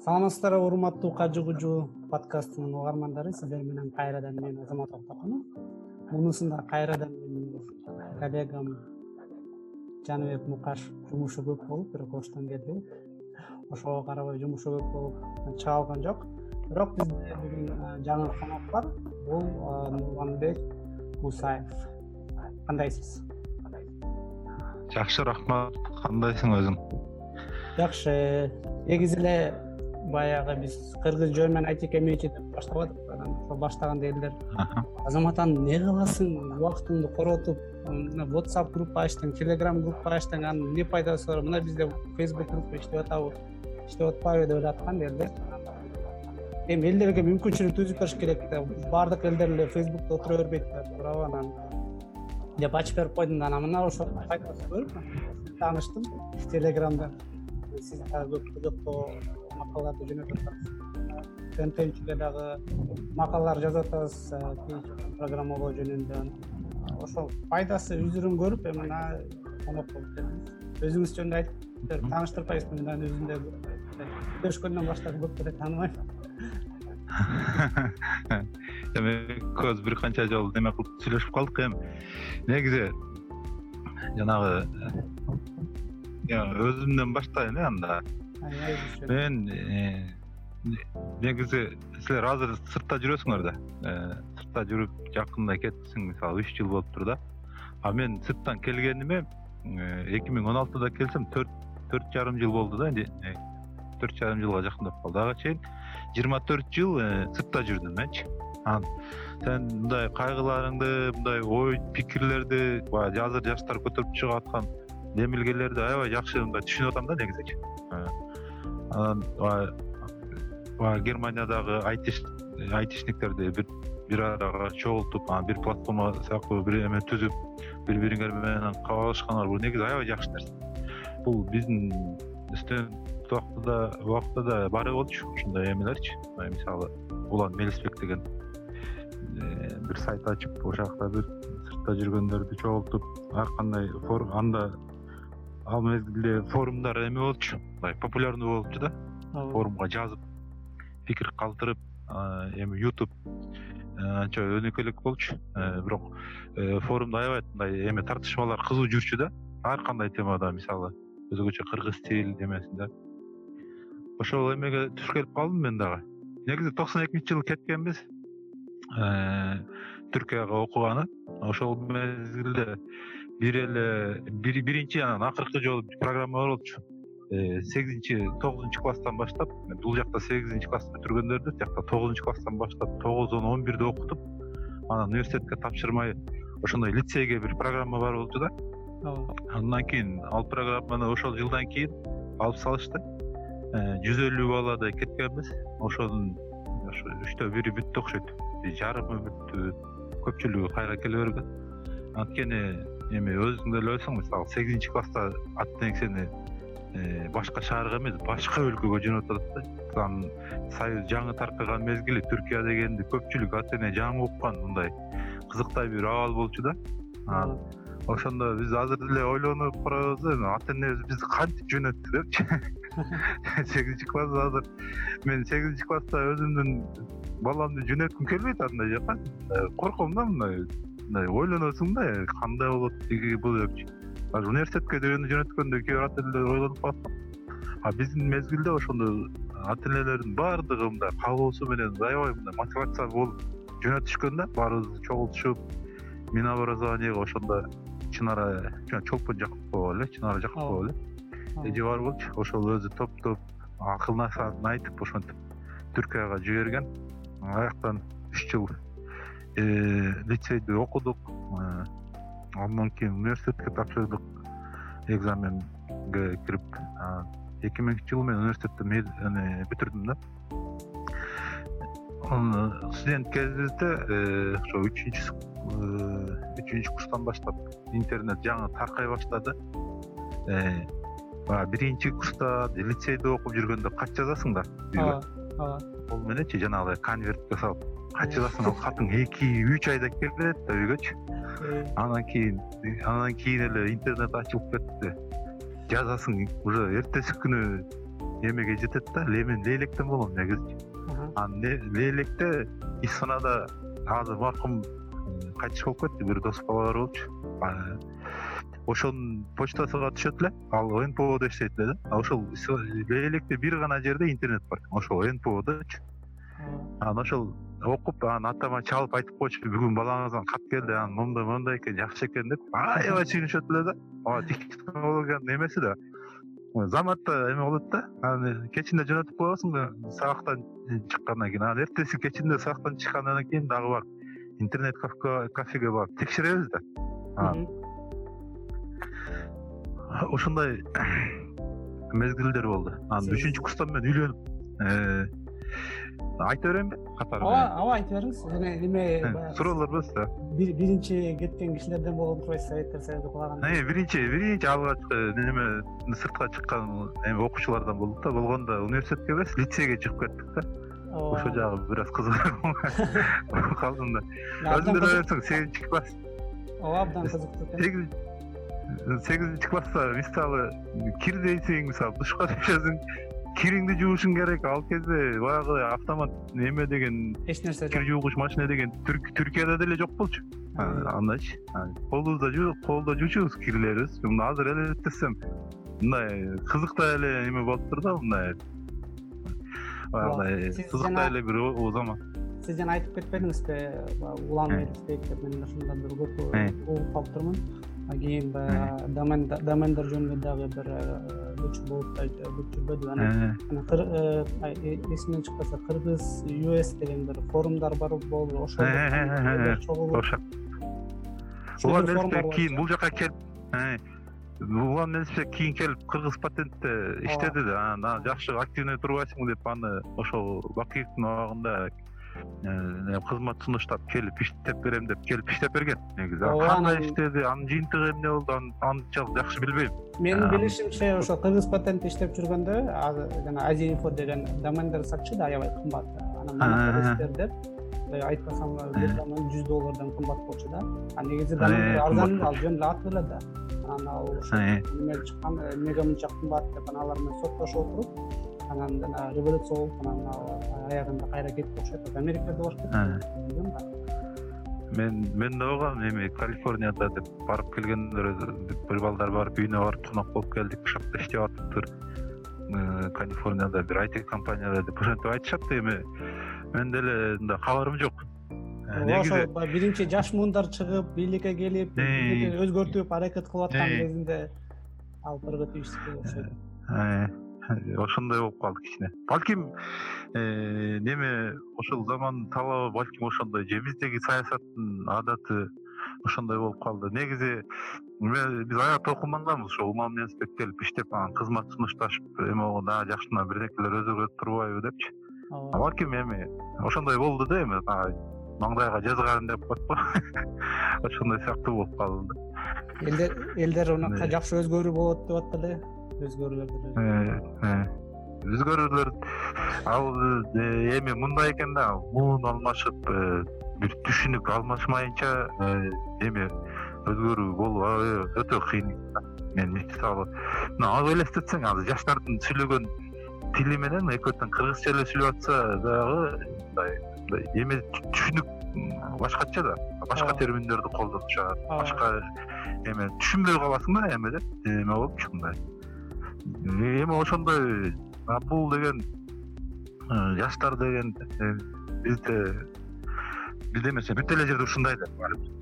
саламатсыздарбы урматтуу кажы кужу подкастынын угармандары? Сиздер менен кайрадан мен азамат октокунов мунусунда кайрадан менин коллегам жаныбек мукаш жумушу көп болуп бирок оштон келди. Ошого карабай жумушу көп болуп чыга алган жок. Бирок бизде бүгүн жаңы конок бар. Бул нурланбек мусаев. Кандайсыз? Жакшы рахмат. Кандайсың өзүң? Жакшы. Негизи эле баягы биз кыргыз жөө менен айтеке мечи деп баштап атык анан ошо баштаганда элдер азамат аны эмне кыласың? Убактыңды коротуп whatsapp группа ачтың telegram группа ачтың анын эмне пайдасы бар? Мына бизде facebook группа иштеп атабы иштеп атпайбы? деп эле элдер. Эми элдерге мүмкүнчүлүк түзүп бериш керек да. Баардык элдер эле фейсбукта отура бербейт да туурабы анан. Деп ачып берип койдум да анан мына ошо пайдасын көрүп тааныштым телеграмда сиз дагы көп кызыктуу макалаларды жөнөтүп атасыз контентчиге дагы макалалар жазып атасыз программалоо жөнүндө ошол пайдасы үзүрүн көрүп эми мына конок болуп келдиңиз өзүңүз жөнүндө айтып тааныштырбайсызбы мен өзүм да сүйлөшкөндөн баштап көп деле тааныбайм эми экөөбүз бир канча жолу неме кылып сүйлөшүп калдык эми. Негизи жанагы өзүмдөн баштайын э анда мен э, негизи силер азыр сыртта жүрөсүңөр да. Э, сыртта жүрүп жакында кеттиң мисалы үч жыл болуптур да. А мен сырттан келгениме э, эки миң он алтыда келсем төрт төрт жарым жыл болду да төрт жарым жылга жакындап калды. Ага чейин жыйырма төрт жыл сыртта жүрдүм менчи анан сен мындай кайгыларыңды мындай ой пикирлерди баягы азыр жаштар көтөрүп чыгып аткан демилгелерди аябай жакшы мындай түшүнүп атам да негизичи анан баягы германиядагы айтишниктерди бир арага чогултуп анан бир платформа сыяктуу бир эме түзүп бири бириңер менен алышканыңар бул негизи аябай жакшы нерсе. Бул биздин студент убактыда убакытта да бар болчу ушундай эмелерчи. Мисалы улан мелисбек деген э, бир сайт ачып ошол жакта бир сыртта жүргөндөрдү чогултуп ар кандай анда ал мезгилде форумдар эме болчу. Мындай популярный болчу да. Форумга жазып пикир калтырып эми youtube анча өнүкө болчу. Э, бирок э, форумда аябай мындай эме тартышмалар кызуу жүрчү да. Ар кандай темада мисалы өзгөчө кыргыз тил эмесинде ошол эмеге туш келип калдым мен дагы. Негизи токсон экинчи жылы кеткенбиз. Э, түркияга окуганы. Ошол мезгилде бир эле биринчи анан акыркы жолу программа бар болчу. Э, сегизинчи тогузунчу класстан баштап бул жакта сегизинчи классты бүтүргөндөрдү тиякта тогузунчу класстан баштап тогуз он он бирди окутуп анан университетке тапшырмай ошондой лицейге бир программа бар болчу да. Андан кийин ал программаны ошол жылдан кийин алып салышты. Э, жүз элүү баладай кеткенбиз. Ошонун ошо үчтө бири бүттү окшойт. Жарымы бүттү көпчүлүгү кайра келе берген. Анткени эми өзүң деле ойлойсуң мисалы сегизинчи класста аттын эңсени э, башка шаарга эмес башка өлкөгө жөнөтүп атат да. Анан союз жаңы таркаган мезгили түркия дегенди көпчүлүк ата эне жаңы уккан мындай кызыктай бир абал болчу да. Анан ошондо биз азыр деле ойлонуп карайбыз эми ата энебиз бизди кантип жөнөттү депчи? Сегизинчи класс азыр мен сегизинчи класста өзүмдүн баламды жөнөткүм келбейт андай жака. Корком да мындай мындай ойлоносуң да кандай болот тиги бул депчи азыр университетке жөнөткөндө кээ бир ата энелер ойлонуп калат а биздин мезгилде ошондой ата энелердин баардыгы мындай каалоосу менен аябай мындай мотивация болуп жөнөтүшкөн да баарыбызды чогултушуп минобразованиеге ошондо чынара чолпон жакупова эле чынара жакупова эле. Эже бар болчу ошол өзү топтоп акыл насаатын айтып ошентип түркияга жиберген аяктан үч жыл Э, лицейде окудук. Э, андан кийин университетке тапшырдык экзаменге кирип эки миңинчи жылы мен университетти бүтүрдүм да. Студент кезибизде э, ошо үчүнчү үчүнчү курстан баштап интернет жаңы таркай баштады. Баягы биринчи курста лицейде окуп жүргөндө кат жазасың да? Үйгө ооба ол мененчи жанагыдай конвертке салып кат жазасың ал катың эки үч айда келет да үйгөчү анан кийин андан кийин эле интернет ачылып кетти. Жазасың уже эртеси күнү эмеге жетет да мен лейлектен болом негизичи. Анан лейлекте исфанада азыр маркум кайтыш болуп кетти бир дос балалар болчу ошонун почтасына түшөт эле. Ал нподо иштейт эле да. Ошол лейлекте бир гана жерде интернет бар. Ошол нподочу анан ошол окуп анан атама чалып айтып койчу бүгүн балаңыздан кат келди анан момундай момундай экен жакшы экен деп. Аябай сүйүнүшөт эле да. Ооба технологиянын эмеси да. Заматта эме болот да. Анан кечинде жөнөтүп коесуң сабактан чыккандан кийин. Анан эртеси кечинде сабактан чыккандан кийин дагы барып интернет кафеге барып текшеребиз да ошондой мезгилдер болду. Анан үчүнчү курстан мен үйлөнүп э, айта берейинби катары ооба ооба айта бериңиз. Эме баягы суроолор болсо да. биринчи кеткен кишилерден болгон турбайсыз совет союзу кулаган биринчи биринчи алгачкы неме сыртка чыккан эме окуучулардан болдук да. Болгондо университетке эмес лицейге чыгып кеттик да. Ошол жагы бир аз кызык калдым да. Деле ойлойсуң сегизинчи класс ооба абдан кызыктуу экен сегизинчи класста мисалы кир дейсиң мисалы душка түшөсүң кириңди жуушуң керек. Ал кезде баягы автомат эме деген эч нерсе кир жуугуч машина деген түркияда деле жок болчу. Андайчы. Колубузда колдо жуучубуз кирлерибиз. Мына азыр элестетсем мындай кызыктай эле эме болуптур да мындай. Баягыдай кызыктай эле бир заман. сиз жана айтып кетпедиңизби? Баягы улан элестейт деп мен ошондон бир көп угуп калыптырмын кийин баягы домендер жөнүндө дагы бир бүт жүрбөдүбү анан эсимден чыкпаса кыргыз us деген бир форумдар бар болду ошол улан кийин бул жака келип улан мелиспек кийин келип кыргыз патентте иштеди да. Анан жакшы активный турбайсыңбы деп аны ошол бакиевдин абагында Э, кызмат сунуштап келип иштеп берем деп келип иштеп берген. Негизи кандай иштеди анын жыйынтыгы эмне болду? Анчалык жакшы билбейм. Менин билишимче ошо кыргыз патентте иштеп жүргөндө жана азия инфо деген домендерди сатчу да аябай кымбат анан деп айтпасам бир домен жүз доллардан кымбат болчу да. А негизи домендер арзан ал жөн эле аты эле да. Анан ал ошо эме чыккан эмнеге мынча кымбат деп анан алар менен соттошуп отуруп анан жана революция болуп анан аягында кайра кетти окшойт америкада кетти мен мен да болгом эми калифорнияда деп барып келгендер бир балдар барып үйүнө барып конок болуп келдик ушул жакта иштеп атыптыр э, калифорнияда бир айти компанияда деп ошентип айтышат эми. Мен деле мындай кабарым жок. Э, негизи ошол баягы биринчи жаш муундар чыгып бийликке келип өзгөртүп аракет кылып аткан кезинде алып барга тийиштүү болуп окшойт ошондой болуп калды кичине. Балким э, неме ошол замандын талабы балким ошондой же биздеги саясаттын адаты ошондой болуп калды. Негизи биз аят окумаганбыз ошо умам менспек келип иштеп анан кызмат сунушташып эме болгондо а жакшына бирдекелер өзгөрүп турбайбы депчи. Балким эми ошондой болду да эми маңдайга жазгарын деп коет го. Ошондой сыяктуу болуп калды. Да элдер унакка жакшы өзгөрүү болот деп атты эле өзгөрүүлөр деле э, э. өзгөрүүлөр ал э, эми мындай экен да муун алмашып бир түшүнүк алмашмайынча эме өзгөрүү болуп өтө кыйын мен мисалы мына алып элестетсең азыр жаштардын сүйлөгөн тили менен экөө тең кыргызча эле сүйлөп атса дагы мындай эме түшүнүк башкача да. Башка терминдерди колдонушат башка эме түшүнбөй каласың да эмеде эме болупчу мындай эми ошондой бул деген э, жаштар деген э, бизде бизде эмес бүт эле жерде ушундай да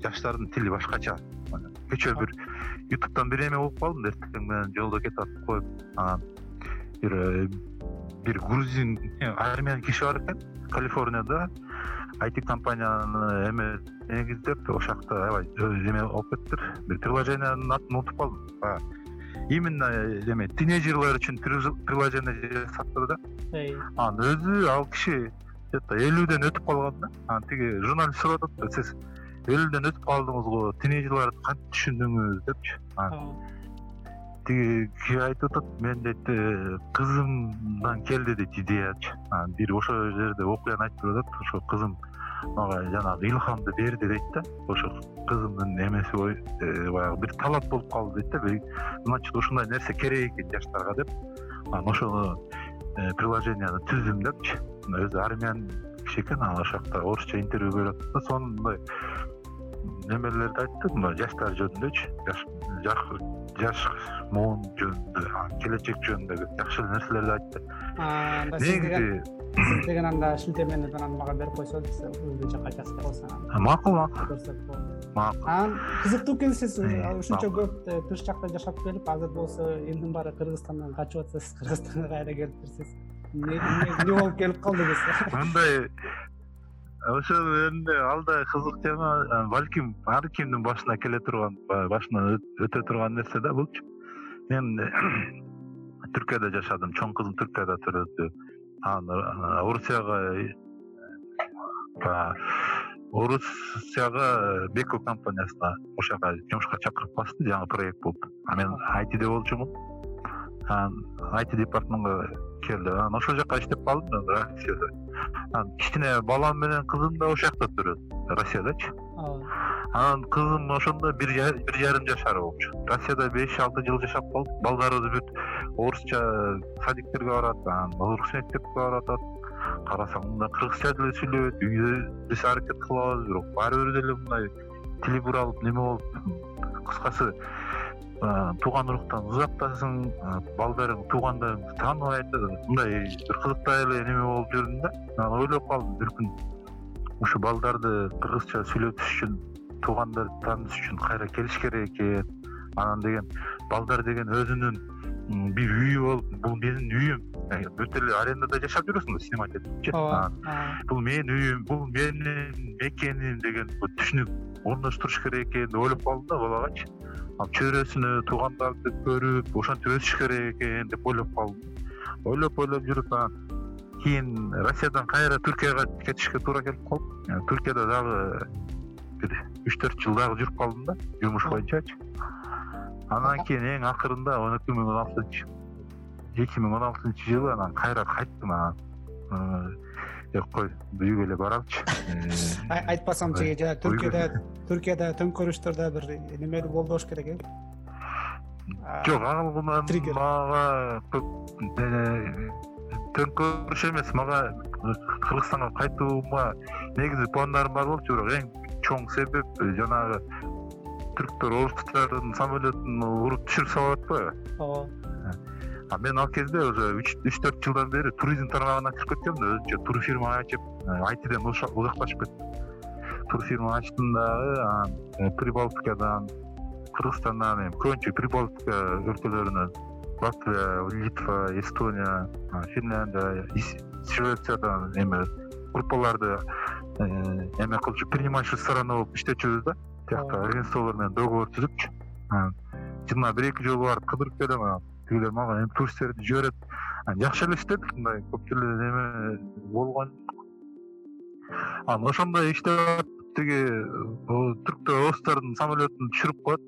жаштардын тили башкача. Кечээ бир ютубтан бир эме угуп калдым эртең менен жолдо кетип атып коюп. Анан бир э, бир грузин армян киши бар экен. Калифорнияда айти компанияны эме негиздеп ошол жакта аябай эме болуп кетиптир бир приложениянын атын унутуп калдым именно эме тинейджерлер үчүн приложение жасаптыр да. Анан өзү ал киши где то элүүдөн өтүп калган да. Анан тиги журналист сурап атат да сиз элүүдөн өтүп калдыңыз го тинейджерлерди кантип түшүндүңүз депчи? Анан тиги киши айтып атат мен дейт э, кызымдан келди дейт идеячы. Анан бир ошол жерде окуяны айтып берип атат ошо кызым мага жанагы илхамды берди дейт да. Ошо кызымдын эмеси э, баягы бир талап болуп калды дейт да. Значит ушундай нерсе керек экен жаштарга деп. Анан ошону э, приложенияны түздүм депчи өзү армиянын киши экен анан ошол жакта орусча интервью берип атат да. Сонун мындай немелерди айтты. Мына жаштар жөнүндөчү жаш муун жөнүндө келечек жөнүндөгү жакшы нерселерди айтты. Негизи сиз деген анда шилтемени анан мага берип койсоңуз биз өзбекче кайчасы кылабыз анан. Макул макул. Макул. Анан кызыктуу экен сиз ушунча көп э, тыш жакта жашап келип азыр болсо элдин баары кыргызстандан качып атса сиз кыргызстанга кайра келиптирсиз эмне болуп келип калдыңыз мындай ошол эмне ал да кызык тема балким ар кимдин башына келе турган башынан өтө турган нерсе да булчу мен түркияда жашадым чоң кызым түркияда төрөлдү анан орусияга орусияга беко компаниясына ошол жумушка чакырып басты жаңы проект болуп. А мен айтиде болчумун анан айти департаментке келди. Анан ошол жака иштеп калдым россияда. Анан кичине балам менен кызым да ошол жакта төрөдү россиядачы. Анан кызым ошондо бир жарым жашар болчу. Россияда беш алты жыл жашап калдык балдарыбыз бүт орусча садиктерге барат анан орус мектепке барып атат карасаң мындай кыргызча деле сүйлөбөйт үйдө биз аракет кылабыз бирок баары бир деле мындай тили буралып неме болуп кыскасы тууган уруктан узактасың балдарың туугандарыңды тааныбайт мындай бир кызыктай эле неме болуп жүрдүм да анан ойлоп калдым бир күн ушу балдарды кыргызча сүйлөтүш үчүн туугандарды тааныш үчүн кайра келиш керек экен анан деген балдар деген өзүнүн бир үйү болуп бул менин үйүм. Бүт эле арендада жашап жүрөсүң да снимать этипчи ооба бул менин үйүм бул менин мекеним деген түшүнүк орноштуруш керек экен деп ойлоп калдым да балагачы ал чөйрөсүнө туугандарды көрүп ошентип өсүш керек экен деп ойлоп калдым. Ойлоп ойлоп жүрүп анан кийин россиядан кайра түркияга кетишке туура келип калды түркияда дагы бир үч төрт жыл дагы жүрүп калдым да жумуш боюнчачы анан кийин эң акырында он эки миң он алтынчы эки миң он алтынчы жылы анан кайра кайттым анан. Кой үйгө эле баралычы айтпасам тиги жанаг түркияда түркияда төңкөрүштөрдө бир немелүү болду болуш керек э? Жок ал мага көп төңкөрүш эмес мага кыргызстанга кайтуума негизи пландарым бар болчу бирок эң чоң себеп жанагы түрктөр орустардын самолетун уруп түшүрүп салып атпайбы ооба. А мен ал кезде уже үч төрт жылдан бери туризм тармагына кирип кеткем да өзүнчө турфирма ачып э, айтиден узакташып кеттим. Турфирма ачтым дагы анан э, прибалтикадан кыргызстандан эми көбүнчө прибалтика өлкөлөрүнөн латвия литва эстония финляндия швециядан эме группаларды э, эме кылчу принимающий сторона болуп иштечүбүз да тиякта агентстволор менен договор түзүпчү жылына бир эки жолу барып кыдырып келем анан тигилер мага эми туристтерди жиберет. Жакшы эле иштедик мындай көп деле неме болгон. Анан ошондой иштеп атып тиги түрктөр орустардын самолетун түшүрүп коет.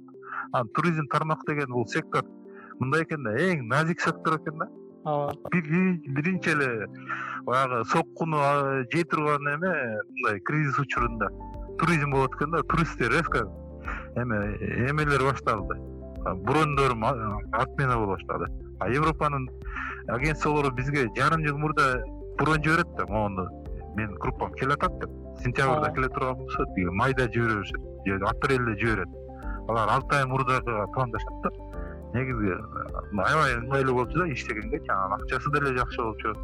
Анан туризм тармак деген бул сектор мындай экен да эң назик сектор экен да. Ооба. Биринчи эле баягы соккуну жей турган эме мындай кризис учурунда туризм болот экен да туристтер резко эме эмелер башталды. Броньдор отмена боло баштады а европанын агентстволору бизге жарым жыл мурда бронь жиберет да могуну менин группам келатат деп. Сентябрда келе турган болсо тиги майда жибере беришет же апрелде жиберет. Алар алты ай мурдага пландашат да. Негизи аябай ыңгайлуу болчу да иштегенге. Анан акчасы деле жакшы болчу.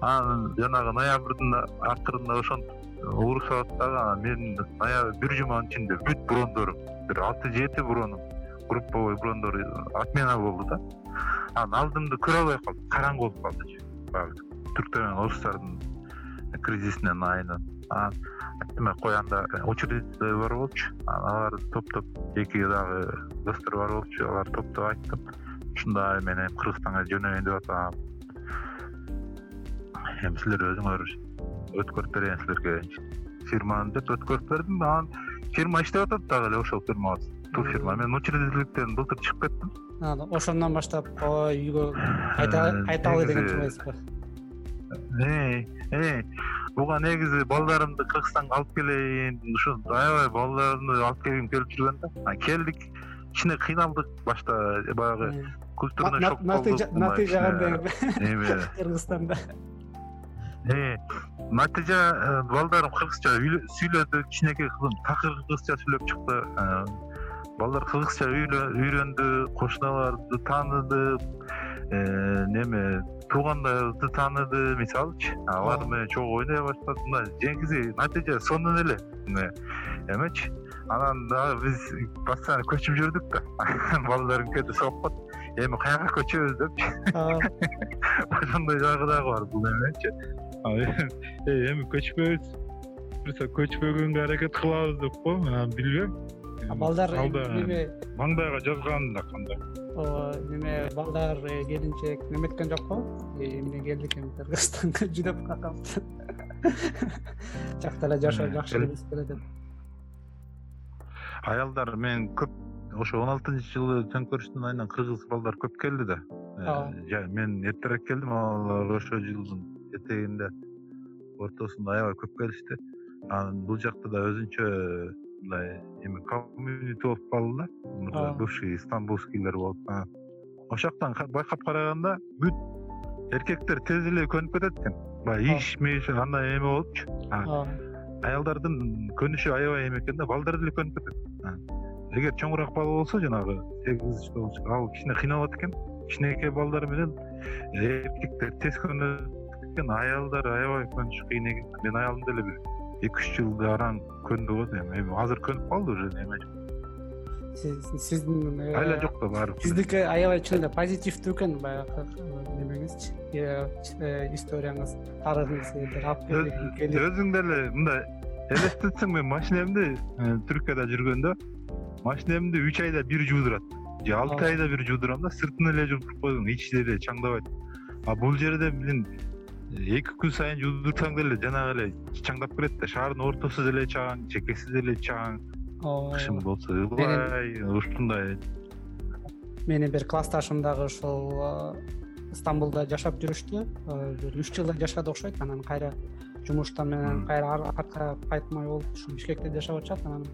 Анан жанагы ноябрдын акырында ошентип урушуп атып дагы анан менин аябай бир жуманын ичинде бүт брондорум бир алты жети бронум групповой брондор отмена болду да. Анан алдымды көрө албай калдым караңгы болуп калдычы баягы түрктөр менен орустардын кризисинен айнын анан айттым кой анда очередь бар болчу анан алар топтоп эки дагы достор бар болчу алар топтоп айттым. Ушундай мен эми кыргызстанга жөнөйүн деп атам. Эми силер өзүңөр өткөрүп берейин силерге фирманы деп өткөрүп бердим анан фирма иштеп атат дагы эле ошол фирма ту фирма. Мен учредительдиктен былтыр чыгып кеттим. Ошондон баштап ой үйгө кайталы деген турбайсызбы буга негизи балдарымды кыргызстанга алып келейин ушу аябай балдарымды алып келгим келип жүргөн да. Келдик кичине кыйналдык башта баягы культурный шок болду натыйжа кандай эме. кыргызстанда натыйжа э, балдарым кыргызча сүйлөдү кичинекей кызым такыр кыргызча сүйлөп чыкты. Э, балдар кыргызча үйрөндү кошуналарды тааныды э, неме туугандарды тааныды мисалычы. Алар менен чогуу ойной баштады. Мына негизи натыйжа сонун эле. Эмечи анан дагы биз постоянно көчүп жүрдүк да. Балдарым кээде соккот эми каяка көчөбүз депчи? Ошондой жагы дагы бар бул эмечи эми көчпөйбүз. Буюрса көчпөгөнгө аракет кылабыз деп го анан билбейм. Балдар неме маңдайга жазган да кандай. Ооба неме балдар э, келинчек неметкен жокпу эмне келди экен кыргызстанга жүдөп какканбыз жакта эле жашоо жакшы келет аялдар менен көп ошо он алтынчы жылы төңкөрүштүн айынан кыргыз балдар көп келди да. Э, мен эртерээк келдим алар ошол жылдын этегинде ортосунда аябай көп келишти. Анан бул жакта да өзүнчө мындай эме коммунити болуп калды да. Бывший стамбульскийлер болуп ошол жактан байкап караганда бүт эркектер тез эле көнүп кетет экен. Баягы иш миш андай эме болупчу аялдардын көнүшү аябай эме экен да балдар деле көнүп кетет. Эгер чоңураак бала болсо жанагы сегиз ал кичине кыйналат экен. Кичинекей балдар менен эркектер тез көнөт экен аялдар аябай көнүшү кыйын экен. Менин аялым деле бир эки үч жылдай араң көндү го дейм эми азыр көнүп калды уже эме сиздин э, айла жок да барыбир сиздики аябай чын эле позитивдүү экен баягы немеңизчи э, историяңыз тарыхыңыз өзүң деле мындай элестетсең мен машинемди э, түркияда жүргөндө машинемди үч айда бир жуудурат. Же алты айда бир жуудурам да сыртын эле жуудуруп койгон ичи деле чаңдабайт а бул жерде блин эки күн сайын жуудурсаң деле жанагы эле чаңдап кирет да шаардын ортосу деле чаң чекеси деле чаң. Кышын болсо ылгай ушундай менин бир классташым дагы ушул стамбулда жашап жүрүштү. Бир үч жылдай жашады окшойт анан кайра жумуштан менен кайра артка кайтмай болуп ушул бишкекте жашап атышат анан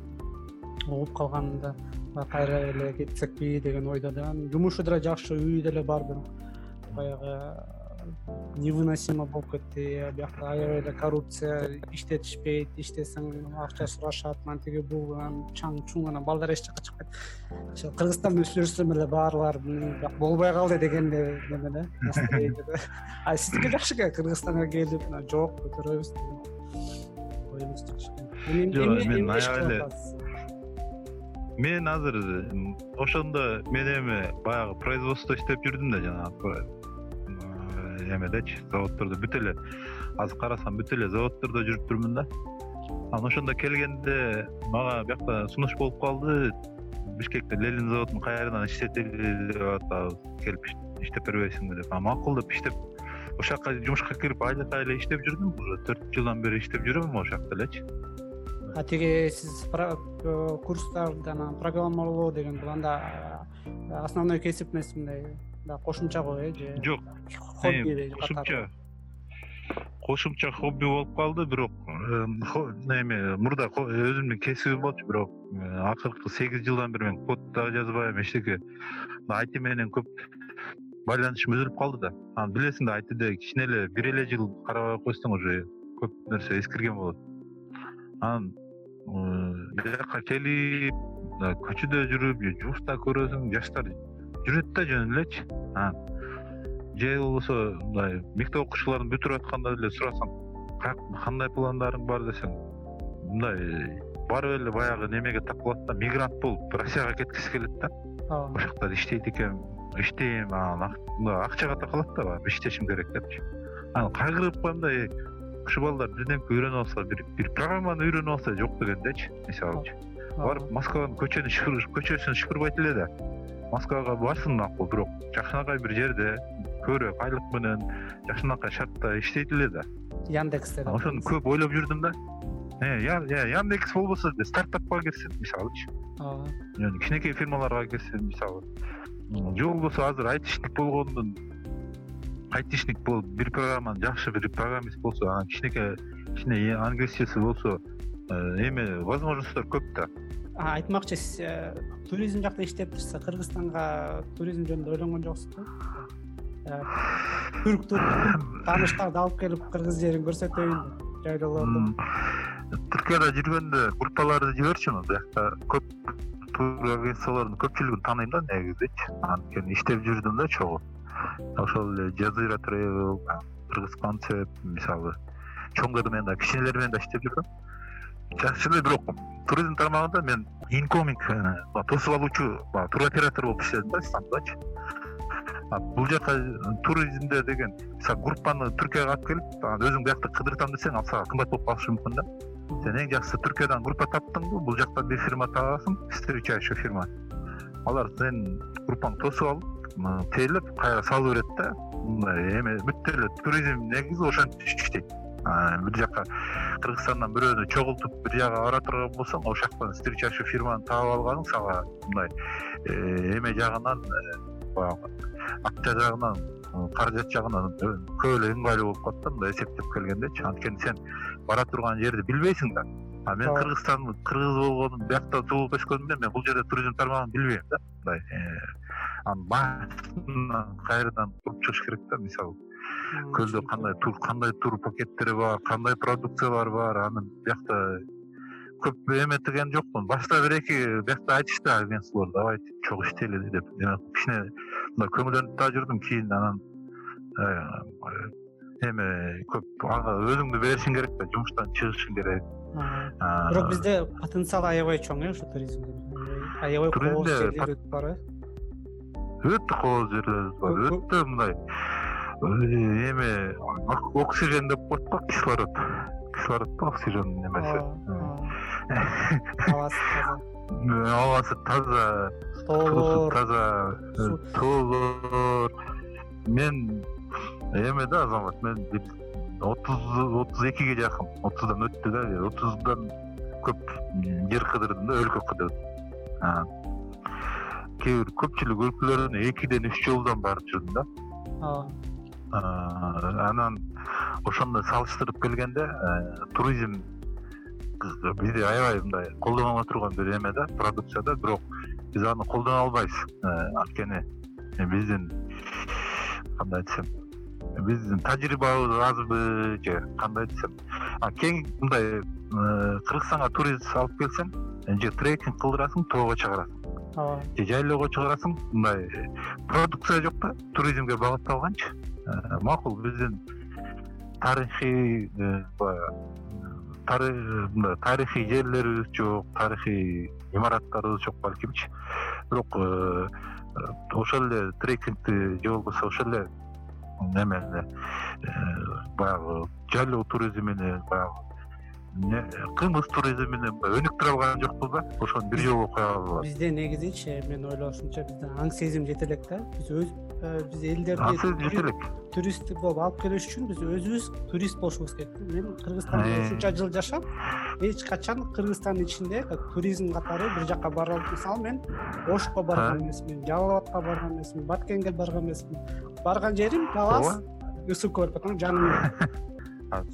угуп калганымда кайра эле кетсекпи деген ойдо да жумушу деле жакшы үйү деле бар бирок баягы невыносимо болуп кетти. Биякта аябай эле коррупция иштетишпейт иштесең акча сурашат анан тиги бул анан чаң чуң анан балдар эч жака чыкпайт. Ошо кыргызстанда жүрсөм эле баарлар бияк болбой калды деген эле неме да настроение да а сиздики жакшы экен кыргызстанга келип жок көтөрөбүз. Деген оюңуз жакшы экен жок мен аябай эле мен азыр ошондо мен эми баягы производстводо иштеп жүрдүм да жанагы эмедечи заводдордо бүт эле азыр карасам бүт эле заводдордо жүрүп турмун да. Анан ошондо келгенде мага биякта сунуш болуп калды. Бишкекте ленин заводун кайрадан иштетели деп атабыз келип иштеп бербейсиңби деп. Анан макул деп иштеп ошол жака жумушка кирип айлыкка эле иштеп жүрдүм. Уже төрт жылдан бери иштеп жүрөм ошол жакта элечи а тиги сиз э, курстарды анан программалоо деген бул анда э, основной кесип эмес мындай кошумча го э же? Жок. Хобби кошумча. Кошумча хобби болуп калды бирок эме мурда өзүмдүн кесибим болчу бирок э, акыркы сегиз жылдан бери мен код дагы жазбайм эчтеке айти менен көп байланышым үзүлүп калды да. Анан билесиң да айтиде кичине эле бир эле жыл карабай койсоң уже көп нерсе эскирген болот. Анан бияка келип көчөдө жүрүп же жумушта көрөсүң жаштар жүрөт да жөн элечи. Анан же болбосо мындай мектеп окуучуларын бүтүрүп атканда деле сурасаң кандай пландарың бар? десең мындай барып эле баягы немеге так кылат да мигрант болуп россияга кеткиси келет да. Ошол жакта иштейт экен иштейм анан акчага такалат да баягы иштешим керек депчи. Анан кайгырып коем да ушул балдар бирдемке үйрөнүп алса бир программаны үйрөнүп алса жок дегендечи мисалычы барып москванын көчөнү көчөсүн шыпырбайт эле да москвага барсын макул бирок жакшынакай бир жерде көбүрөөк айлык менен жакшынакай шартта иштейт эле да яндексте ошону көп ойлоп жүрдүм да. Яндекс болбосо деле стартапка кирсин мисалычы кичинекей фирмаларга кирсин мисалы. Же болбосо азыр айтишник болгондон айтишник болуп бир программаны жакшы бир программист болсо анан кичинекей кичине англисчеси болсо э, эме возможностьтор көп да айтмакчы э, туризм жакта иштеп турса кыргызстанга туризм жөнүндө ойлонгон жоксузбу э, түрк тааныштарды алып келип кыргыз жерин көрсөтөйүн деп жайлоолордо түркияда жүргөндө группаларды жиберчүмүн биякта көп көпчүлүгүн тааныйм да негизичи анткени иштеп жүрдүм да чогуу. Ошол эле жазира тревел кыргыз концепт мисалы чоңдор менен да кичинелер менен да иштеп жүрдүм жакшы эле бирок туризм тармагында мен инкоминг э, тосуп алуучу туроператор болуп иштедим да исламбудачы бул жака туризмде деген мисалы группаны түркияга алып келип анан өзүң биякта кыдыртам десең ал сага кымбат болуп калышы мүмкүн да. Сен эң жакшысы түркиядан группа таптыңбы бул жактан бир фирма таба аласың встречающий фирма. Алар сенин группаңды тосуп алып тейлеп кайра салып берет да мындай эме бүт эле туризм негизи ошентип иштейт бир жака кыргызстандан бирөөнү чогултуп бир жака бара турган болсоң ошол жактан встречающий фирманы таап алганың сага мындай э, эме жагынан э, баягы акча жагынан э, каражат жагынан көп эле ыңгайлуу болуп калат да мындай эсептеп келгендечи анткени сен бара турган жерди билбейсиң да. А мен кыргызстан кыргыз болгонум биякта туулуп өскөнүмдөн мен бул жерде туризм тармагын билбейм да. Мындай анан башынан кайрадан куруп чыгыш керек да мисалы көлдө кандай тур кандай тур пакеттери бар кандай продукциялар бар аны биякта көп эметеген жокмун башта бир эки биякта айтышты агентстволор давайте чогуу иштейли деп кичине мындай көңүлдөнүп да жүрдүм кийин анан э, эме көп ага өзүңдү беришиң керек да жумуштан чыгышың керек. Бирок бизде потенциал аябай чоң э ушу туризмде. Аябай кооз жерлер бар э. өтө кооз жерлерибиз бар өтө мындай эме оксижен деп коет го кислород? Кислородбу оксижендин эмеси абасы таза. Абасы таза. Тоолор таза. Тоолор мен эме да азамат мен отуз отуз экиге жакын отуздан өттү да отуздан көп жер кыдырдым да өлкө кыдырдым. Кээ бир көпчүлүк өлкөлөрүнө экиден үч жолдон барып жүрдүм да анан ошондой салыштырып келгенде э, туризм бизде аябай мындай колдонуло турган бир эме да продукция да бирок биз аны колдоно албайбыз. Э, анткени биздин кандай десем биздин тажрыйбабыз азбы же кандай десем кең мындай э, кыргызстанга турист алып келсең же трекинг кылдырасың тоого чыгарасың. Ооба. Же жайлоого чыгарасың мындай продукция жок да туризмге багытталганчы макул биздин тарыхый э, мындай тарыхый жерлерибиз жок тарыхый имараттарыбыз жок балкимчи бирок э, ошол эле трекингди же болбосо ошол эле немени баягы жайлоо туризмини баягы кымыз туризмини өнүктүрө алган жокпуз да ошону бир жолу албайбыз бизде негизичи менин ойлошумча бизде аң сезим жете элек да. Биз өз э, биз элдерди аң сезим жете элек турист болуп алып келиш үчүн биз өзүбүз турист болушубуз керек да. Мен кыргызстанда э. ушунча жыл жашап эч качан кыргызстандын ичинде туризм катары бир жака бара мисалы мен ошко барган эмесмин жалал абадка барган эмесмин баткенге барган эмесмин. Барган жерим талас ысык көл потому жанымда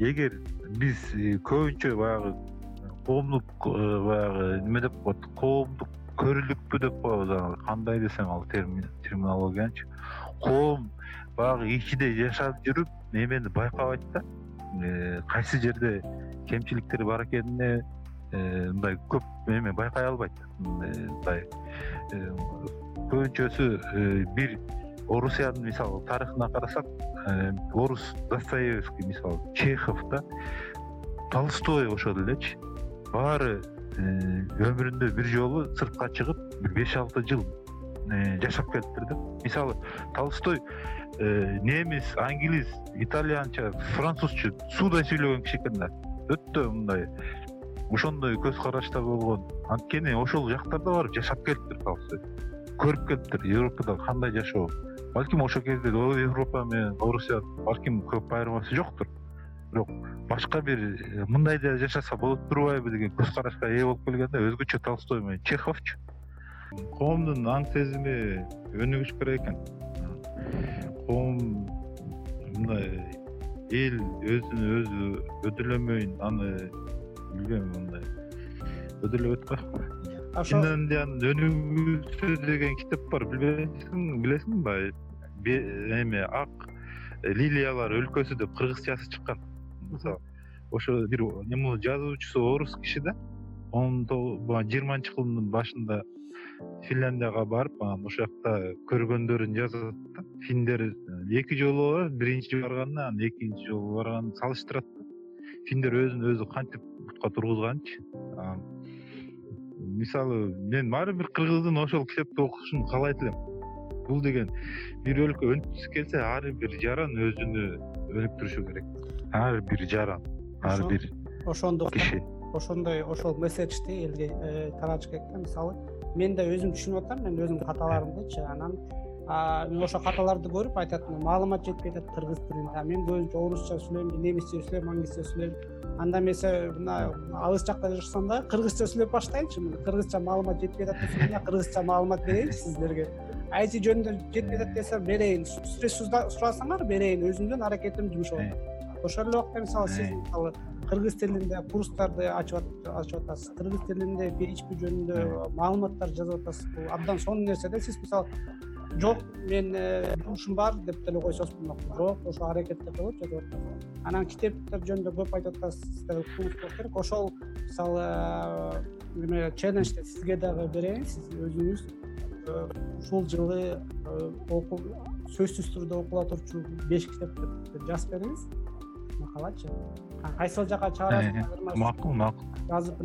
эгер биз э, көбүнчө баягы коомдук э, баягы неме деп коет? Коомдук көрүүлүкпү деп коебуз аны. Кандай десем ал терминологиянычы коом баягы ичиде жашап жүрүп эмени байкабайт да. Э, кайсы жерде кемчиликтер бар экенине мындай көп эме байкай албайт. Мындай көбүнчөсү бир орусиянын мисалы тарыхына карасак э, орус достоевский мисалы чехов да толстой ошол элечи. Баары э, өмүрүндө бир жолу сыртка чыгып бир беш алты жыл э, жашап келиптир да. Мисалы толстой немис англис итальянча французча суудай сүйлөгөн киши экен да. Өтө мындай ошондой көз карашта болгон. Анткени ошол жактарда барып жашап келиптир толстой. Көрүп келиптир европада кандай жашоо балким ошол кезде европа менен орусия балким көп айырмасы жоктур. Бирок башка бир э, мындайда жашаса болот турбайбы деген көз карашка ээ болуп келгенде өзгөчө толстой менен чеховчу. Коомдун аң сезими өнүгүш керек экен. Коом мындай эл өзүн өзү өдөөлөмөйүн аны билбейм мындай. Өдөөлөбөйт го. Финляндиянын өнүгүүсү деген китеп бар билбейсиңби билесиңби эме ак лилиялар өлкөсү деп кыргызчасы чыккан. Мисалы ошо бир эме жазуучусу орус киши да он жыйырманчы кылымдын башында финляндияга барып анан ошол жакта көргөндөрүн жазып атат да. Финдер э, эки жолу барат. Биринчи барганда анан экинчи жолу барганда салыштырат да. Финдер өзүн өзү кантип бутка тургузганчы? Мисалы мен ар бир кыргыздын ошол китепти окушун каалайт элем бул деген бир өлкө өнүккүсү келсе ар бир жаран өзүнү өнүктүрүшү керек. Ар бир жаран ар бир ошондуктан киши. Ошондой ошол месседжди элге э, таратыш керек да мисалы мен да өзүм түшүнүп атам мен өзүмдүн каталарымдычы анан мен ошол каталарды көрүп айтат маалымат жетпей атат кыргыз тилинде. Мен көбүнчө орусча сүйлөйм же немисче сүйлөйм англисче сүйлөйм. Анда эмесе мына алыс жакта жашасам дагы кыргызча сүйлөп баштайынчы. Кыргызча маалымат жетпей атат десе мына кыргызча маалымат берейинчи сиздерге айти жөнүндө жетпей атат десе берейин сурасаңар берейин өзүмдүн аракетим жумшап атат ошол эле убакта мисалы сиз мисалы кыргыз тилинде курстарды ачып ачып атасыз. Кыргыз тилинде php жөнүндө маалыматтар жазып атасыз. Бул абдан сонун нерсе да сиз мисалы жок мен жумушум э, бар деп деле койсоңуз болмок. Жок ошо аракетти кылып жазып атасыз. Анан китептер жөнүндө көп айтып атасыз керек. Ошол мисалы эме челленджди сизге дагы берейин сиз өзүңүз э, ушул жылы э, окуу сөзсүз түрдө окула турчу беш китепти жазып бериңиз. Калачы кайсыл жака чыгарасыз? Макул макул. Жазып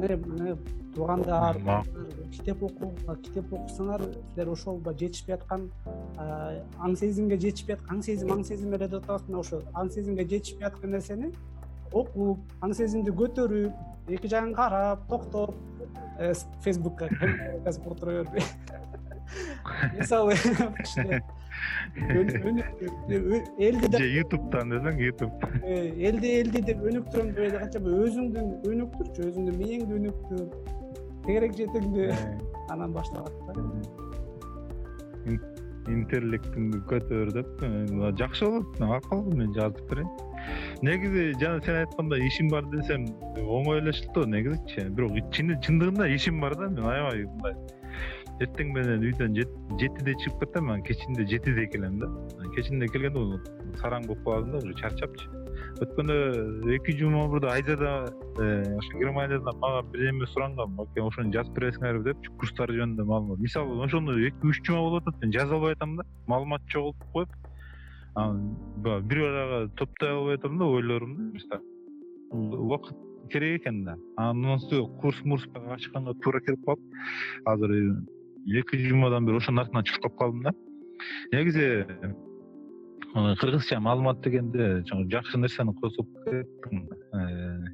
туугандар китеп оку китеп окусаңар силер ошол баягы жетишпей аткан аң сезимге жетишпей аң сезим аң сезим эле деп атабыз мына ошо аң сезимге жетишпей аткан нерсени окуп аң сезимди көтөрүп эки жагын карап токтоп э, фейсбукка жазып отура бербей мисалы элди же ютубтан десең ютуб. Э, элди элди деп өнүктүрөм дебей кантча өзүңдү өнүктүрчү өзүңдүн мээңди өнүктүр тегерек жетиңди э. анан башталат да. Интеллектиңди көтөр деп жакшы болот макул мен жазып берейин. Негизи жана сен айткандай ишим бар десем оңой эле шылтоо негизичи бирок чындыгында ишим бар да мен аябай мындай эртең менен үйдөн жетиде чыгып кетем анан кечинде жетиде келем да. Кечинде келгенде сараң болуп каласың да уже чарчапчы. Өткөндө эки жума мурда айзада э, ошо германиядан мага бирдеме суранган аке ошону жазып бересиңерби депчи курстар жөнүндө маалымат. Мисалы ошону эки үч жума болуп атат мен жаза албай атам да маалымат жоголтуп коюп анан баягы бир арага топтой албай атам да ойлорумду убакыт керек экен да. Анан үстүгө курс мурс ачканга туура келип калып азыр эки жумадан бери ошонун артынан чуркап калдым да. Негизи кыргызча маалымат дегенде жакшы нерсени косуп кеттиң э,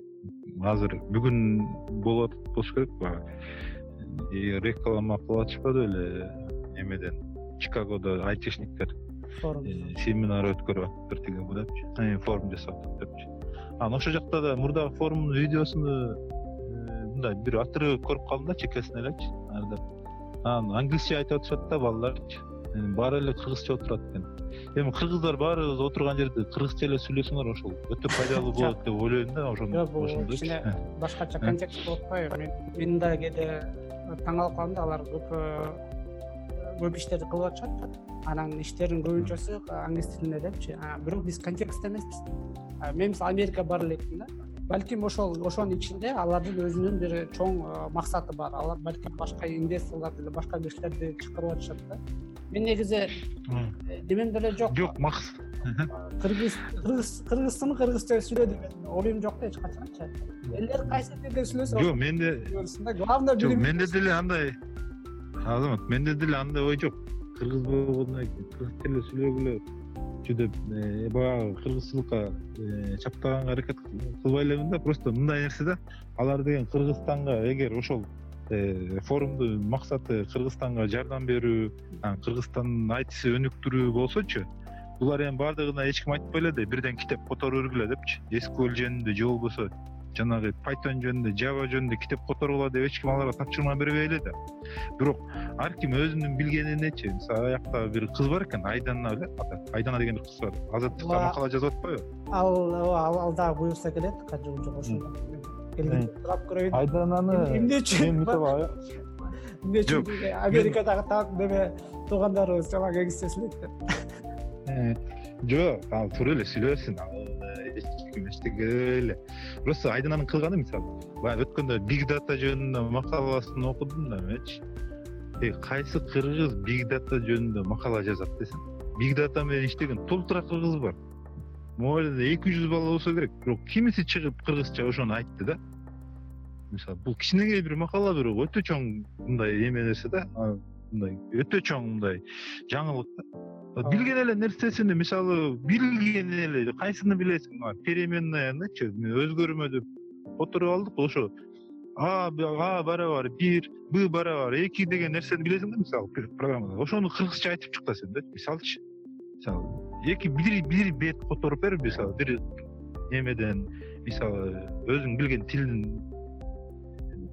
азыр бүгүн болуп атат болуш керек баягы реклама кылып атышпады беле эмеден? Чикагодо айтишниктер э, семинар өткөрүп атыптыр тиги депчи. Э, форум жасап атат депчи. Анан ошол жакта да мурдагы форумдун видеосуну мындай бир отрывок көрүп калдым да чекесин элечи анан англисче айтып атышат да балдарчы баары эле кыргызча отурат экен. Эми кыргыздар баарыбыз отурган жерде кыргызча эле сүйлөсөңөр ошол. Өтө пайдалуу болот деп ойлойм да жок бул кичине башкача контекст болуп атпайбы мен дагы кээде таң калып калам да алар көп көп иштерди кылып атышат анан иштердин көбүнчөсү англис тилинде депчи. Бирок биз контекстте эмеспиз. Мен мисалы америкага бара электим да балким ошол ошонун ичинде алардын өзүнүн бир чоң э, максаты бар. Алар балким башка инвесторлорду эле башка кишилерди чакырып атышат да. Мен негизи немем деле жок. Жок кыргыз кыргызчаны кыргызча сүйлө деген оюм жок да эч качанчы элдер кайсы тилде сүйлөсө жок менде главное жок менде деле андай азамат менде деле андай ой жок. Кыргыз болгондон кийин кыргыз тилинде сүйлөгүлө э, баягы кыргызчылыкка э, чаптаганга аракет кылбай элемин да просто мындай нерсе да. Алар деген кыргызстанга эгер ошол э, форумдун максаты кыргызстанга жардам берүү кыргызстандын айтиси өнүктүрүү болсочу булар эми баардыгына эч ким айтпай эле да бирден китеп которуп бергиле депчи. Sql жөнүндө же болбосо жанагы python жөнүндө java жөнүндө китеп которгула деп эч ким аларга тапшырма бербей эле да. Бирок ар ким өзүнүн билгенинечи мисалы аяқта бир кыз бар экен айдана беле айдана деген бир кыз бар. Азаттыкка макала жазып атпайбы ал ал дагы буюрса келет жок ошол сурап көрөйүн айдананы эмне үчүн эмне үчүн америкадагы так неме туугандарыбыз жаман кеңештешет деп жок ал туура эле сүйлөбөсүн ал эч ким эчтеке эле просто айдынанын кылганы мисалы. Баягы өткөндө биг дата жөнүндө макаласын окудум да эмечи э, кайсы кыргыз биг дата жөнүндө макала жазат десем. Биг дата менен иштеген толтура кыргыз бар. Могу эле эки жүз бала болсо керек бирок кимиси чыгып кыргызча ошону айтты да. Мисалы бул кичинекей бир макала бирок өтө чоң мындай эме нерсе да мындай өтө чоң мындай жаңылык да. Билген эле нерсесини мисалы билген эле кайсыны билесиң переменныйнычы өзгөрмө деп которуп алдык ошо а а барабар бир б барабар эки деген нерсени билесиң да мисалы программада. Ошону кыргызча айтып сен да мисалычы мисалы эки бир бир бет которуп бер мисалы бир эмеден мисалы өзүң билген тилдин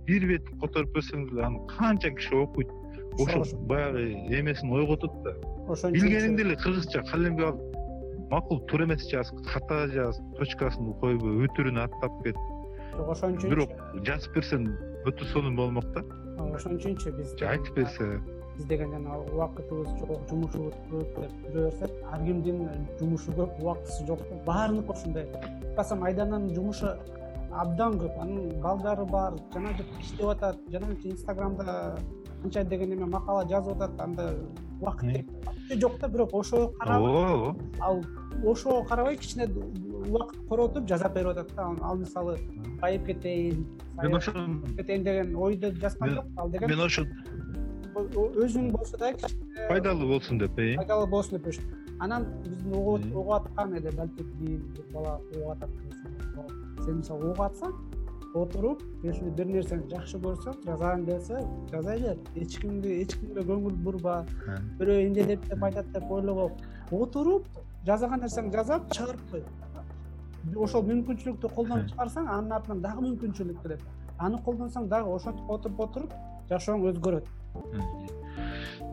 бир бет которуп берсең аны канча киши окуйт ошо баягы эмесин ойготот да. Ошон билгениңди эле кыргызча калемге алып макул туура эмес жаз ката жаз точкасын койбой өтүрүн аттап кет. Жок ошон үчүн бирок жазып берсең өтө сонун болмок да. Ошон үчүнчү биз айтып берсе. Биз деген жана убакытыбыз жок жумушубуз көп деп жүрө берсек ар кимдин жумушу көп убактысы жок да. Баарыныкы ушундай карасам айдананын жумушу абдан көп анын балдары бар жана жык иштеп атат жана инстаграмда анча деген эме макала жазып атат анда убакыт жок да бирок ошого карабай ооба ал ошого карабай кичине убакыт короотуп жасап берип атат да. Ал мисалы байып кетейин мен ошо кетейин деген ойдо жазган жок ал деген мен ошо өзүң болсо дагы пайдалуу болсун деп э? пайдалуу болсун деп анан биздин угуп аткан эле балки бир бала угуп атат сен мисалы угуп атсаң отуруп если бир нерсени жакшы көрсөң жазайын десе жаза бер эч кимди эч кимге көңүл бурба. Бирөө эмне деп айтат деп ойлобо отуруп жасаган нерсеңди жасап чыгарып кой ошол мүмкүнчүлүктү колдонуп чыгарсаң анын артынан дагы мүмкүнчүлүк келет аны колдонсоң дагы ошентип отуруп отуруп жашооң өзгөрөт.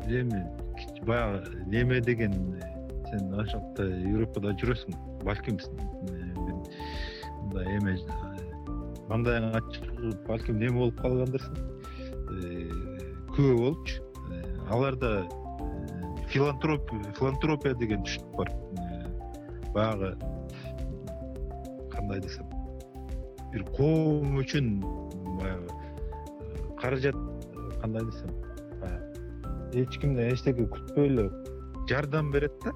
Эми баягы неме деген сен ал жакта европада жүрөсүң балким мындай эме маңдайың ачык балким неме болуп калгандырсың э, күбө болупчу э, аларда филантропия деген түшүнүк бар. Баягы кандай десем бир коом үчүн баягы каражат кандай десем эч кимден эчтеке күтпөй эле жардам берет да.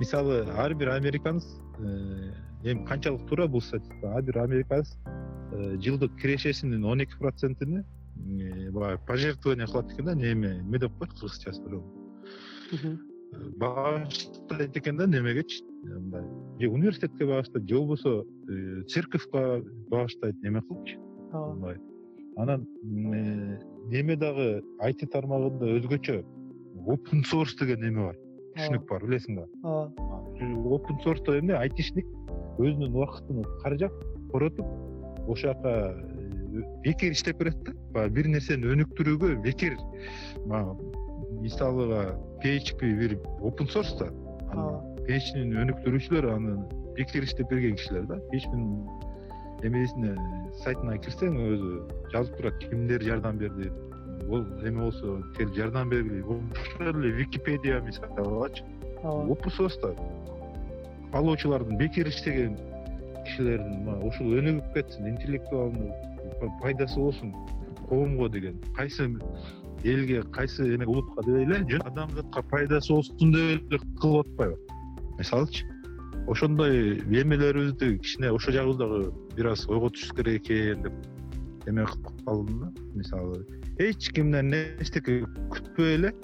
Мисалы ар бир американец э, эми канчалык туура бул статистика ар бир американец э, жылдык кирешесинин он эки процентини э, баягы пожертвование кылат экен да неме эме деп коет кыргызчасы багыштайт экен да немегечи мындай же университетке багыштайт же болбосо э, церковька багыштайт эме кылыпчы? Мындай. Анан неме дагы айти тармагында өзгөчө опен source деген неме бар? Түшүнүк бар билесиң да ооба. Опен sourceто эмне айтишник өзүнүн убактын каржап коротуп ошол жака э, бекер иштеп берет да. Баягы бир нерсени өнүктүрүүгө бекер мисалыга php бир опен source да. Phpнин өнүктүрүүчүлөр аны бекер иштеп берген кишилер да. phpнин эмесине сайтына кирсең өзү жазып турат кимдер жардам берди. Эме болсо келип жардам бергиле ошол эле википедия мисалычы опен source да алуучулардын бекер иштеген кишилердин ушул өнүгүп кетсин интеллектуалный пайдасы болсун коомго деген кайсы элге кайсы эме улутка деп эле жөн адамзатка пайдасы болсун деп эле кылып атпайбы. Мисалычы ошондой эмелерибизди кичине ошол жагыбыз бир аз ойготушубуз керек экен деп эме кылып калдым да. Мисалы эч кимден эчтеке күтпөй эле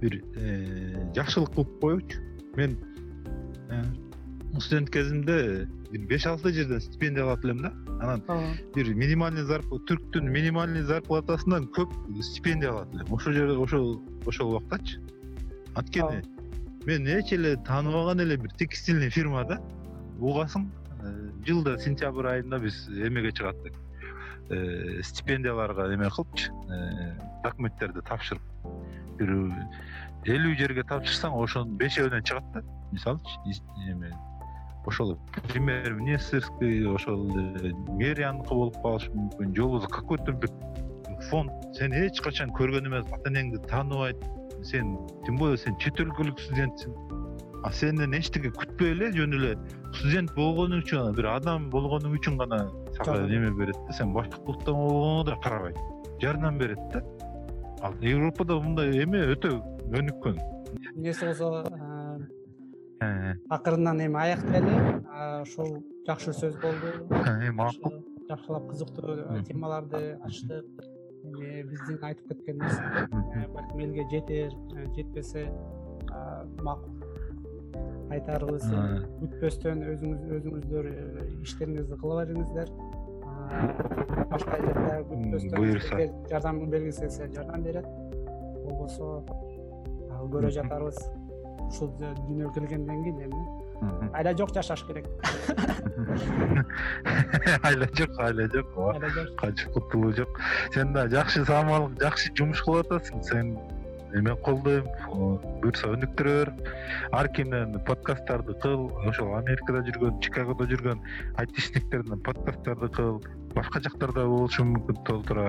бир э, жакшылык кылып коюучу мен э, студент кезимде бир беш алты жерден стипендия алат элем да. Анан бир минимальный түрктүн минимальный зарплатасынан көп стипендия алат элем. Ошол жерде ошол ошол убактачы. Анткени мен эч эле тааныбаган эле бир текстильный фирмада угасың э, жылда сентябрь айында биз эмеге чыгат э, стипендияларга эме кылыпчы. Э, документтерди тапшырып бир элүү жерге тапшырсаң ошонун бешөөүнөн чыгат да. Мисалычы эме ошол премьер министерский ошол мэрияныкы болуп калышы мүмкүн. Же болбосо какой то бир фонд. Сени эч качан көргөн эмес ата энеңди тааныбайт. Сен тем более сен чет өлкөлүк студентсиң. А сенден эчтеке күтпөй эле жөн эле студент болгонуң үчүн бир адам болгонуң үчүн гана сага неме берет да. Сен башкылыкта болгоңо да карабайт жардам берет да. Ал европада мындай эме өтө өнүккөн. Эмнеси болсо э, акырындан эми аяктайлы ушул жакшы сөз болду. Макул жакшылап кызыктуу темаларды ачтык. Эми биздин айтып кеткен нерсе балким элге жетер э, жетпесе макул айтарыбыз күтпөстөн өзүңүз өзүңүздөр э, иштериңизди кыла бериңиздер. Башка элдерде күтпөстөн буюрса жардам бергиңиз келсе жардам берет. Болбосо көрө жатарбыз ушул дүйнөгө келгенден кийин эми айла жок жашаш керек. Айла жок айла жок. Ооба качып кутулуу жок. Сен да жакшы саамалык жакшы жумуш кылып атасың. Сен мен колдойм буюрса өнүктүрө бер ар кимден подкасттарды кыл. Ошол америкада жүргөн чикагодо жүргөн айтишниктерден подкасттарды кыл. Башка жактарда болушу мүмкүн толтура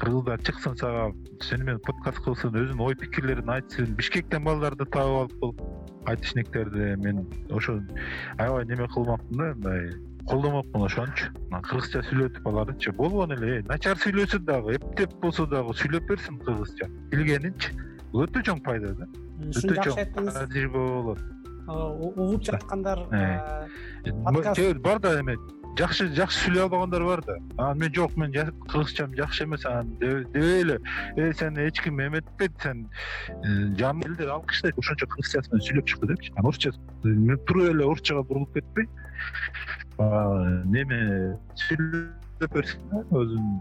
кыргыздар чыксын сага сени менен подкаст кылсын өзүнүн ой пикирлерин айтсын бишкектен балдарды таап алып кыл. Айтишниктерди мен ошо аябай неме кылмакмын да мындай колдомокмун ошонучу кыргызча сүйлөтүп алардычы болгону эле начар сүйлөсө дагы эптеп болсо дагы сүйлөп берсин кыргызча. Билгенинчи бул өтө чоң пайда да. Өтө чоң тажрыйба болот. Угуп жаткандар бар да эме жакшы жакшы сүйлөй албагандар бар да. Анан мен жок мен кыргызчам жакшы эмес анан дебей эле. Э сени эч ким эметпейт сен э, жан элдер алкыштайт ошончо кыргызчасы менен сүйлөп чыкты депчи. Анан орусча туруп эле орусчага бурулуп кетпей неме сүйлөп берсин да өзүнүн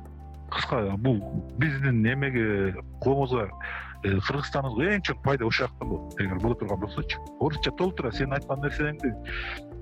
кыска бул биздин эмеге коомубузга Э, кыргызстаныбызга эң чоң пайда ушул жактан болот. Эгер боло турган болсочу. Орусча толтура сен айткан нерселериңди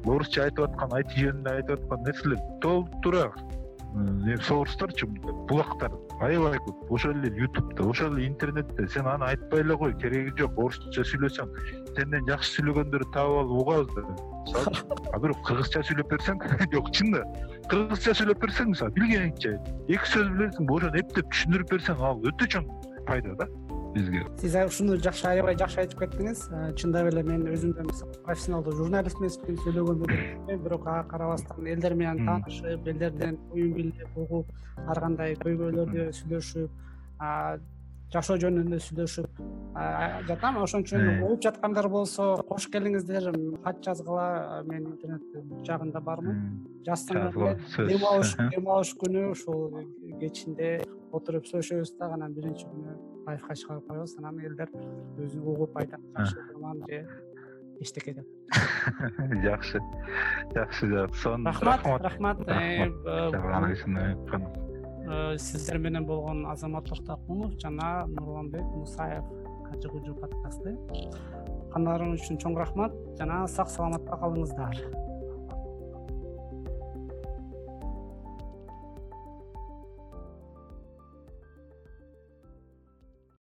орусча айтып аткан айти жөнүндө айтып аткан нерселер толтура э, сорустарчы булактар аябай көп. Ошол эле ютубта ошол эле интернетте сен аны айтпай эле кой кереги жок. Орусча сүйлөсөң сенден жакшы сүйлөгөндөрдү таап алып угабыз да. Мисалы а бирок кыргызча сүйлөп берсең жок чын да. Кыргызча сүйлөп берсең мисалы билгениңче эки сөз билесиң ошону эптеп түшүндүрүп берсең ал өтө чоң пайда да бизге. Сиз ушуну жакшы аябай жакшы айтып кеттиңиз. Э, чындап эле мен өзүм да профессионалдуу журналист эмесмин сүйлөгөндө бирок ага карабастан элдер менен таанышып элдерден оюн билип угуп ар кандай көйгөйлөрдү сүйлөшүп жашоо жөнүндө сүйлөшүп жатам. Ошон үчүн э. угуп жаткандар болсо кош келиңиздер кат жазгыла мен интернет жагында бармын. Жазсаңар дем алыш дем алыш күнү ушул кечинде отуруп сүйлөшөбүз дагы анан биринчи күнү лайфка чыгарып коебуз. Анан элдер өзү угуп айтат жакшы жаман же эчтеке деп. Жакшы. Жакшы жакшы рахмат рахмат. чагырган үчүн сиздер менен болгон азамат токтокунов жана нурланбек мусаев кажы кужу подкасты. Уккандарыңыз үчүн чоң рахмат жана сак саламатта калыңыздар